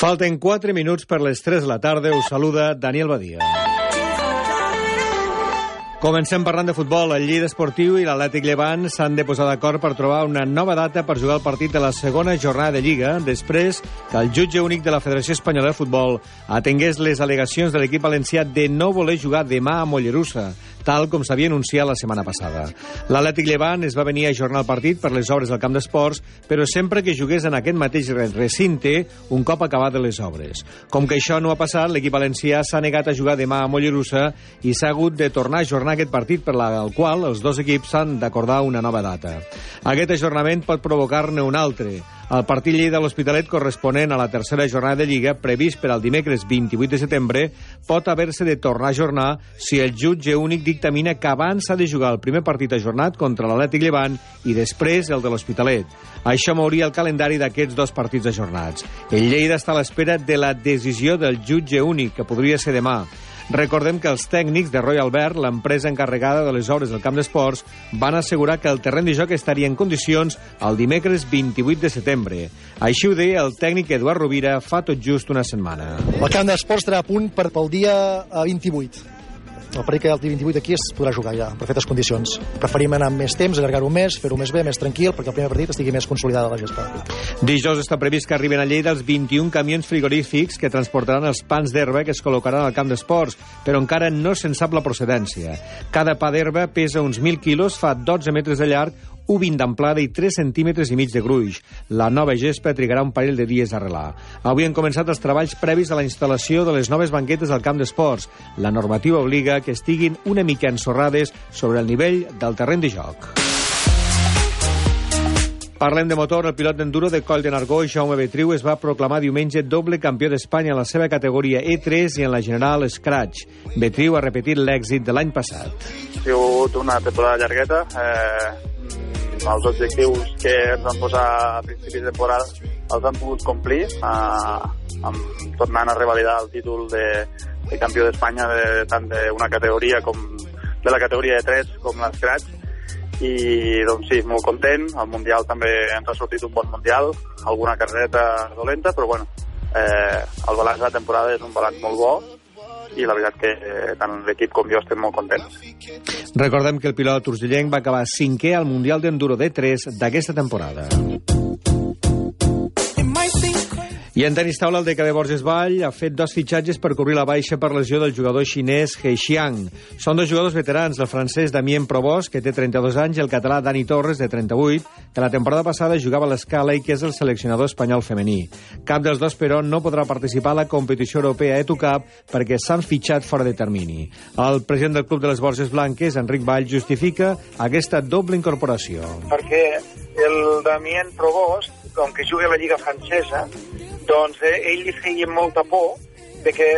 Falten 4 minuts per les 3 de la tarda. Us saluda Daniel Badia. Comencem parlant de futbol. El Lleida Esportiu i l'Atlètic Llevant s'han de posar d'acord per trobar una nova data per jugar el partit de la segona jornada de Lliga, després que el jutge únic de la Federació Espanyola de Futbol atengués les al·legacions de l'equip valencià de no voler jugar demà a Mollerussa tal com s'havia anunciat la setmana passada. L'Atlètic Llevant es va venir a ajornar el partit per les obres del camp d'esports, però sempre que jugués en aquest mateix recinte un cop acabat les obres. Com que això no ha passat, l'equip valencià s'ha negat a jugar demà a Mollerussa i s'ha hagut de tornar a ajornar aquest partit per al qual els dos equips s'han d'acordar una nova data. Aquest ajornament pot provocar-ne un altre, el partit Lleida l'Hospitalet corresponent a la tercera jornada de Lliga, previst per al dimecres 28 de setembre, pot haver-se de tornar a ajornar si el jutge únic dictamina que abans s'ha de jugar el primer partit ajornat contra l'Atlètic Llevant i després el de l'Hospitalet. Això mouria el calendari d'aquests dos partits ajornats. El Lleida està a l'espera de la decisió del jutge únic, que podria ser demà. Recordem que els tècnics de Royal Albert, l'empresa encarregada de les obres del camp d'esports, van assegurar que el terreny de joc estaria en condicions el dimecres 28 de setembre. Així ho deia el tècnic Eduard Rovira fa tot just una setmana. El camp d'esports estarà a punt per, pel dia 28 eh, el partit que el dia 28 aquí es podrà jugar ja, en perfectes condicions. Preferim anar amb més temps, allargar-ho més, fer-ho més bé, més tranquil, perquè el primer partit estigui més consolidada la gespa. Dijous està previst que arriben a Lleida els 21 camions frigorífics que transportaran els pans d'herba que es col·locaran al camp d'esports, però encara no se'n sap la procedència. Cada pa d'herba pesa uns 1.000 quilos, fa 12 metres de llarg, 1,20 d'amplada i 3 centímetres i mig de gruix. La nova gespa trigarà un parell de dies a arrelar. Avui han començat els treballs previs a la instal·lació de les noves banquetes al camp d'esports. La normativa obliga que estiguin una mica ensorrades sobre el nivell del terreny de joc. Parlem de motor. El pilot d'enduro de Coll de Nargó, Jaume Betriu, es va proclamar diumenge doble campió d'Espanya en la seva categoria E3 i en la general Scratch. Betriu ha repetit l'èxit de l'any passat. Ha sigut una temporada llargueta. Eh, els objectius que ens vam posar a principis de temporada els han pogut complir, eh, amb, tornant a revalidar el títol de, de campió d'Espanya de, tant d'una categoria com de la categoria de 3 com l'Scratch i doncs sí, molt content, el Mundial també ens ha sortit un bon Mundial, alguna carreta dolenta, però bueno, eh, el balanç de la temporada és un balanç molt bo i la veritat que eh, tant l'equip com jo estem molt contents. Recordem que el pilot urgellenc va acabar cinquè al Mundial d'Enduro D3 d'aquesta temporada. I en tenis taula, el DKB Borges Vall ha fet dos fitxatges per cobrir la baixa per lesió del jugador xinès He Xiang. Són dos jugadors veterans, el francès Damien Provost, que té 32 anys, i el català Dani Torres, de 38, que la temporada passada jugava a l'escala i que és el seleccionador espanyol femení. Cap dels dos, però, no podrà participar a la competició europea EduCap perquè s'han fitxat fora de termini. El president del Club de les Borges Blanques, Enric Vall, justifica aquesta doble incorporació. Perquè el Damien Provost, com que juga a la Lliga Francesa, doncs eh, ell li feia molta por de que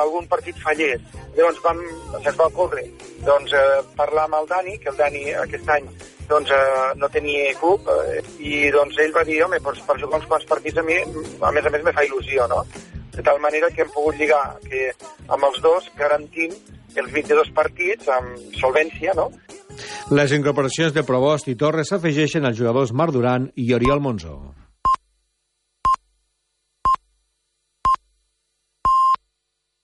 algun partit fallés. Llavors vam, se'ns va ocórrer doncs, eh, parlar amb el Dani, que el Dani aquest any doncs, eh, no tenia club, eh, i doncs ell va dir, home, doncs, per jugar uns quants partits a mi, a més a més, me fa il·lusió, no? De tal manera que hem pogut lligar que amb els dos garantim els 22 partits amb solvència, no? Les incorporacions de Provost i Torres s'afegeixen als jugadors Marc Duran i Oriol Monzó.